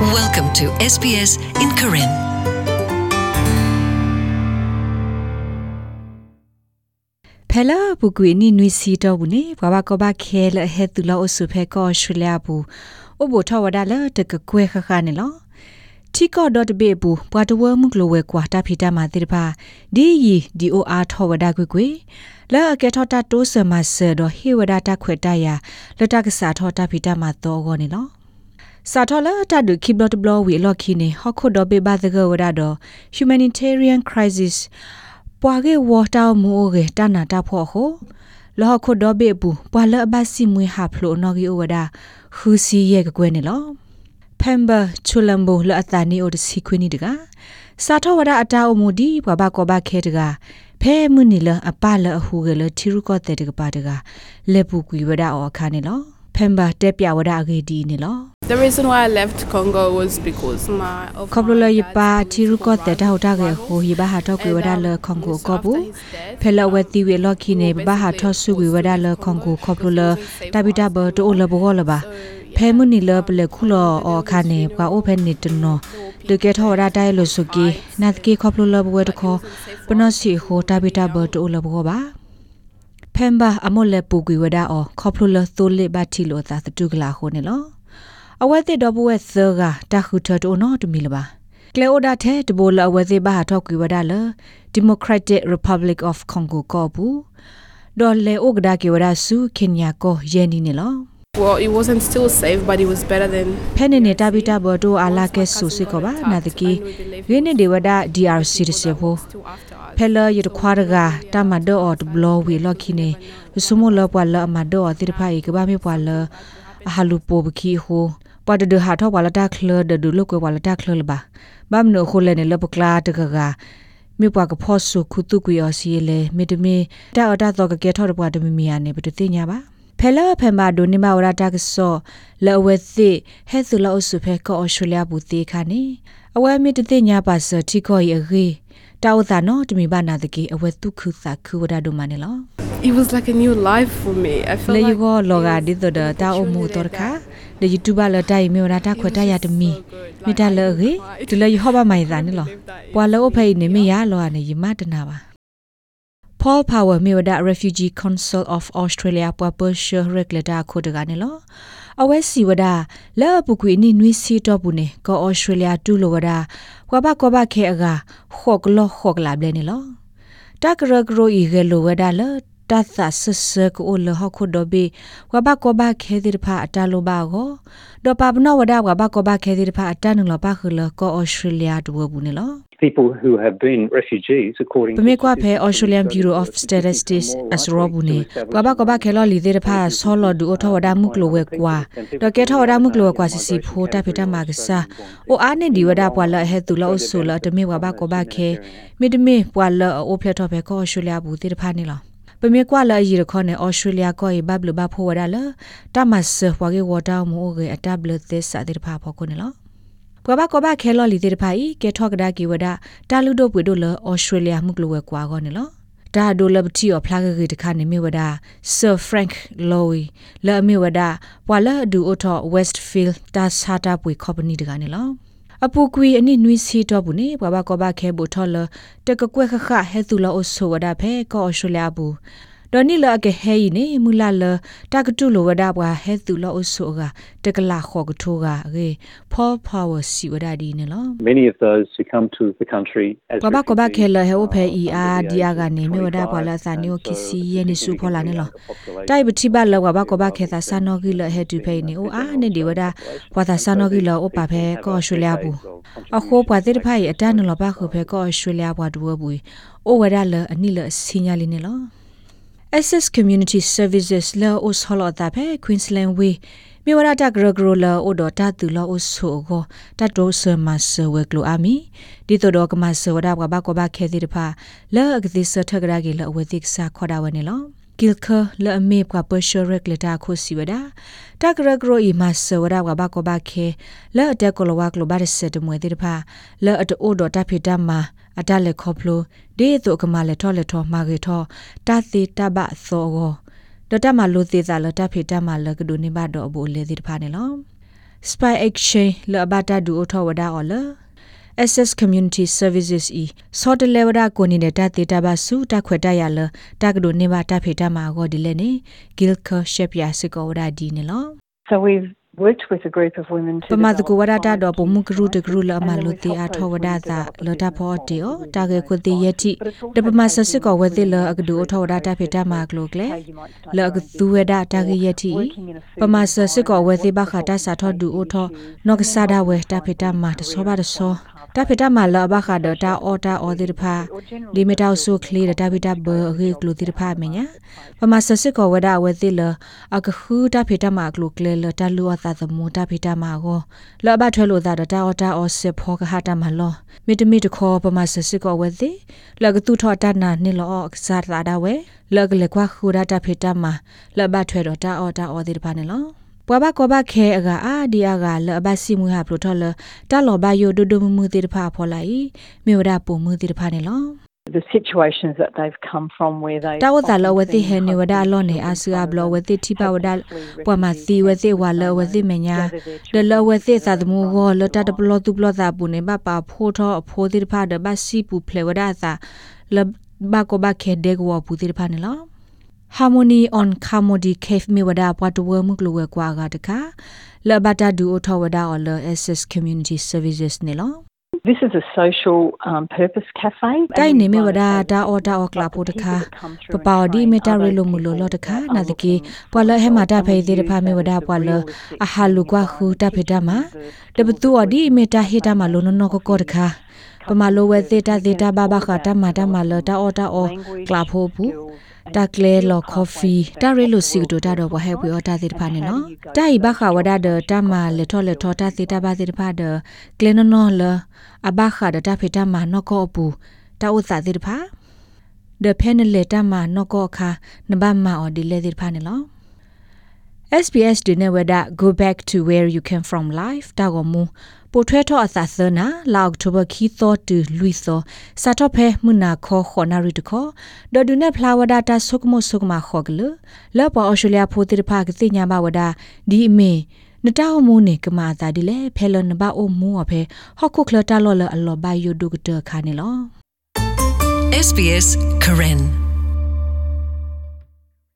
Welcome to SBS in Karen. ဖဲလာဘူကွေနီနွီစီတော့ဘူးနေဘဝကဘခဲလဟဲတူလောအဆုဖဲကောရှူလျာဘူးအဘထဝဒါလတကကွဲခခနေလောတီကောဒတ်ဘေဘူးဘွာတဝမှုကလိုဝဲကွာတာဖီတာမာတိပါဒီယီဒီအိုအာထဝဒါကွေကွေလာအကဲထောတာတိုးဆ စားထောတာဖီတာမာတော့ကောနေလောစာထလာတဒုခိဘလတ်ဘလဝီလော်ခီနေဟခုဒဘေဘာဒဂဝဒါတော့ humanitarian crisis ပွာကေဝါတာမူကေတနာတာဖောဟိုလောခုဒဘေဘူးပွာလဘစီမွေဟာဖလိုနော်ဂီဝဒါခူစီရဲ့ကွယ်နေလောဖမ်ဘာချူလမ်ဘိုလအတနီအိုဒစီခွနီတကစာထဝဒအတာအမူဒီဘဘကောဘခဲတကဖဲမှုနီလအပလအဟူကလထီရုကောတဲ့တကပါတကလက်ပူကွေဝဒအောခါနေလောဖမ်ဘာတက်ပြဝဒအဂေဒီနေလော The reason why I left Congo was because my of ခေါပလလ my ယ dad ပါချီရုကော was တဲ့တောက်တာကေဟိုဟိဘာဟာတော့ကွေဝဒလခေါင်ကိုကောဘူးဖဲလဝတိဝေလော်ခီနေဘာဟာထောဆုကွေဝဒလခေါင်ကိုခေါပလလတပိတဘတိုလဘောလပါဖဲမနီလပလခုလောအခါနေပွာအိုဖဲနေတနောတကဲထောရတိုင်လို့စုကီနတ်ကီခေါပလလဘဝတခောပနစီဟိုတပိတဘတိုလဘောပါဖမ်ဘာအမောလေပူကွေဝဒအောခေါပလလသိုးလေဘတ်တီလိုသာတူကလာခိုနေလော အဝဲတဲ့တော့ဘဝသကတခုထတိုနော်တမီလပါကလေအိုဒါတဲ့တဘလအဝဲသေးဘာထောက်ကွေဝဒါလ Democratic Republic of Congo ကောဘူးဒေါ်လေအိုဂဒါကေဝဒါဆူခင်ညာကိုယန်နီနေလော well it wasn't still safe but it was better than ဖဲနေနေတာဘီတာဘော်တိုအာလာကဲဆူစစ်ကောပါနာတကီရင်းနေဒီဝဒါ DRC ရစေဖို့ still after ဖဲလရတခွာရကတာမဒေါ်အော်ဘလောဝီလော်ခီနေဆုမလောပွာလအ မဒေါ်တိတဖိုင်ကဘာမေပွာလအဟာလူပိုဘခီဟိုပွာဒဒဟာထောပွာလတာခလဒဒူလောကွာလတာခလလဘာဘမ်နိုခိုလဲနေလပကလာတကကမြေပွားကဖော့ဆုခုတုကွေအစီလေမေတမေတာအတာတော့ကကဲထော်ပွားတမီမီယာနေပတတိညာပါဖဲလာဖဲမာဒိုနေမဝရတာကဆောလောဝဲသိဟဲသူလောဆုဖဲကောအော်စတြေးလျဘူတေခါနေအဝဲမေတတိညာပါစတီကိုယေဂေတောက်တာနော်တမီဘာနာတကေအဝဲတုခုသာခုဝဒဒိုမနေလော it was like a new life for me i felt လေ like ယူကိုလောဂါဒီတော့တာအမှုတော်ခါ လေ YouTube လာတိုင်မြေရာတာခွတ်တရတမီမိတလေရေဒီလေဟောပါမိုင်သာနေလောပွာလောဖိနေမရလောနေယမတနာပါ Paul Power Miwada Refugee Council of Australia ပွာပရှ်ရက်လက်တာခိုတကနေလောအဝဲစီဝဒလဲပုကွေနိနွီစီတော့ဘူးနေကော Australia တူလိုဝဒကွာဘကွာဘခဲအကခော့ကလောခော့ကလာဘလဲနေလောတက ရဂရိုဤဂလိုဝဒလတသဆဆကိုလဟခုဒဘေဝဘကောဘခဲဒီဖာအတလိုဘာကိုဒေပပနဝဒဝဘကောဘခဲဒီဖာအတနလဘခလကော Australia ဒဝဘူးနေလော people who have been refugees according ပမေကွာဖဲ Australian Bureau of Statistics အစရောဘူးနေကဘာကဘာခဲလော်လီတဲ့ဖာဆောလော်ဒူအထဝဒမှုကလိုဝဲကွာတော့ကဲထဝဒမှုကလိုကွာစီစီဖိုးတဖိတမကစားအိုအားနေဒီဝဒပွာလဟဲတူလောဆူလတမေဝဘကဘာခဲမိတမေပွာလအိုဖလက်တော့ဖဲကော Australia ဘူးတဲ့ဖာနေလော ပမေကွာလာရီရခေါနဲ့ဩစတြေးလျကိုဘဘလဘဖိုဝဒါလာတမတ်ဆဝါကေဝတာမိုဂေအတဘလသစ်စာတဲ့ဖာဖော်ခုနေလောကဘာကဘာခဲလော်လီတဲ့ဖိုင်ကေထော့ကဒါကီဝဒတာလူတို့ပွေတို့လောဩစတြေးလျမှုကလိုဝဲကွာကောနေလောဒါဒိုလဘတီအဖလာဂေတခါနေမြဝဒဆာဖရန့်လော်ဝီလာမြဝဒပွာလာဒူအိုထော့ဝက်စ်ဖီလ်တာဆာတာပွေကော်ပနီတကနေလော အပူကွေအနိနွီစီတော့ဘူးနေဘဘကဘခဲဘူထော်လတကကွဲခခဟဲသူလောအဆိုဝဒဖဲကောအရှူလျာဘူး ဒေါ်နီလာကဟဲယီနေမူလာလတကတုလိုဝဒဘွာဟဲသူလောအဆိုကတကလာခောကထိုးကရေဖောပါဝါစီဝဒဒီနေလော many of those who come to the country as ကဘာကဘာခဲ refugees လဟဲဝဖဲအီအာဒီယာကနေမြဝဒဘွာလာစာနီယိုကီစီယနေစုဖောလာနေလောတိုင်ပတိဘလောကဘာကဘာခဲသာစာနောဂီလဟဲတူဖဲနေအိုအာနေဒီဝဒဘွာသာစာနောဂီလောအပဖဲကောအရှူလျာဘူးအခုဘွာတိတဖိုင်အတန်နလောဘခုဖဲကောအရှူလျာဘွာဒူဘူးအိုဝဒလအနိလစညာလီနေလော Access Community Services လာအိုစဟလတာဖဲ Queensland Way မြေဝရတာဂရဂရလာအိုဒတာတူလာအိုဆိုကိုတတ်တိုဆမဆဝဲကလိုအာမီဒီတိုတော့ကမဆဝဒဘဘကဘခဲတိတဖာလာအကတိစထဂရဂေလအဝတိကစာခေါ်တာဝနေလောဂီလခလာအမေကပရှရက်လက်တာခိုစီဝဒတကရဂရိုအီမဆဝဒဘဘကဘခဲလာအတက်ကလဝကလဘရစတမွေတိတဖာလာအတိုဒတာဖိတမ အတလက်ခေါပလိုဒေတုကမလက်ထောလက်ထောမာဂေထောတသေတဘသောဂောဒတမလိုသေးသာလတဖိတမလကဒုနေဘတော့အဘူလေတိတဖာနေလော spy exchange လဘတာဒူအထောဝဒါအော်လ SS Community Services e စောတလေဝဒကိုနေတဲ့တတေတဘစုတခွေတရလတကဒိုနေပါတဖေတမှာကိုဒီလေနေ Gilker Shep ya စကောဝဒါဒီနေလော So we've worked with a group of women to ပမာတ develop ကိုဝဒတာ climate တော့ပုံမှုကရုတက change ရုလအမ and then လု we've တီ helped အ those ထောဝ women ဒါ develop သာ a လတာ climate ဖောတီယော strategy. တာကေခွတိယတိတပမဆစစ်ကောဝဲတိလအကဒူအထောဝဒါတဖေတမှာကလိုကလေ How you might start လ your က own သူဝ business ဒတာကေယတိ working in a food ပမာဆစစ်ကောဝဲတိဘ environment, ခတာစာထောဒူအထော issues, နော့က and ဆာ then ဒါဝဲ also တာဖေတမှာတ finding ဆောပါတ career ဆော and တာဖေတမှာလဘခဒတာအော်တာအော်ဒီတဖာ or generally ဒီမီတာဆူခလီတာဖေတဘရေကလိုတိတဖာမညာပမာဆစစ်ကောဝဒဝဲတိလအကခူတာဖေတမှာကလိုကလေလတာလူအသာသမူတာဖေတမှာကိုလဘထွဲလို့တာတာအော်တာအော်စစ်ဖောကဟာတာမလောမီတမီတခေါ်ပမာဆစစ်ကောဝဲတိလကတူထောတာနာနီလောအကစားတာဒါဝဲလကလေကွာခူတာတာဖေတမှာလဘထွဲတော့တာအော်တာအော်ဒီတဖာနေလော ပွားဘကောဘခဲအကအာဒီယာကလဘစီမူဟာပရိုထော်လတာလောဘယိုဒိုဒိုမမှုတိတဖာဖောလိုက်မြေဝဒပုံမှုတိတဖာနေလော the situations that they've come from where they တာဝတာလောဝတိဟေနေဝဒါလောနေအဆူအဘလောဝတိတိပဝဒါပွာမသီဝတိဝါလောဝတိမညာဒလောဝတိသသမူဟောလတတပလောတုပလောတာပုနေဘပါဖိုးထောအဖိုးတိဖာဒဘစီပူဖလေဝဒါသာလဘကောဘခေဒေဂဝပူတိဖာနေလော harmony on commody cave mi wada pwatwe muklu we kwa ga taka la bata du otho wada or la ss community services ne lo This is a social um, purpose cafe. တိုင်နေမဝဒတာအော်တာအော်ကလာဖို့တခါပပဝဒီမီတာရီလိုမူလိုလောတခါနာတကေပွာလဟဲမာတာဖေသေးတဖာမဝဒပွာလအဟာလူကွာခူတဖေတမတပတူအဒီမီတာဟီတာမလိုနောနောကကောတခါပမာလိုဝဲသေးတာသေးတာဘဘခတာမတာမလတာအော်တာအော်ကလာဖို့ဘူး တာကလေလော်ကော်ဖီတာရီလိုစီတိုတာတော့ဘဟဲပွေအော်တာသေးတဖာနေနော်တာဤဘခဝဒဒတာမလေထောလေထောတာသေးတာဘာသေးတဖာဒကလေနောနောလအဘခဒတာဖေတာမနောကောပူတာဥစာသေးတဖာ the penaleta ma noko kha naba ma or dile dir phane lo SBS de ne weda go back to where you came from life ta go mu po thwe tho asa sana la october khi tho tu lui so sa tho phe muna kho khona ri to kho do du ne flower data sukmo sukma kho glu la pa australia pho tir pha ke nya ba wada di me နတာဟမူနေကမာတာဒီလေဖဲလနဘာအိုမူအဖေဟခုခလတာလောလအလောဘယိုဒုကတခါနေလော SBS Karen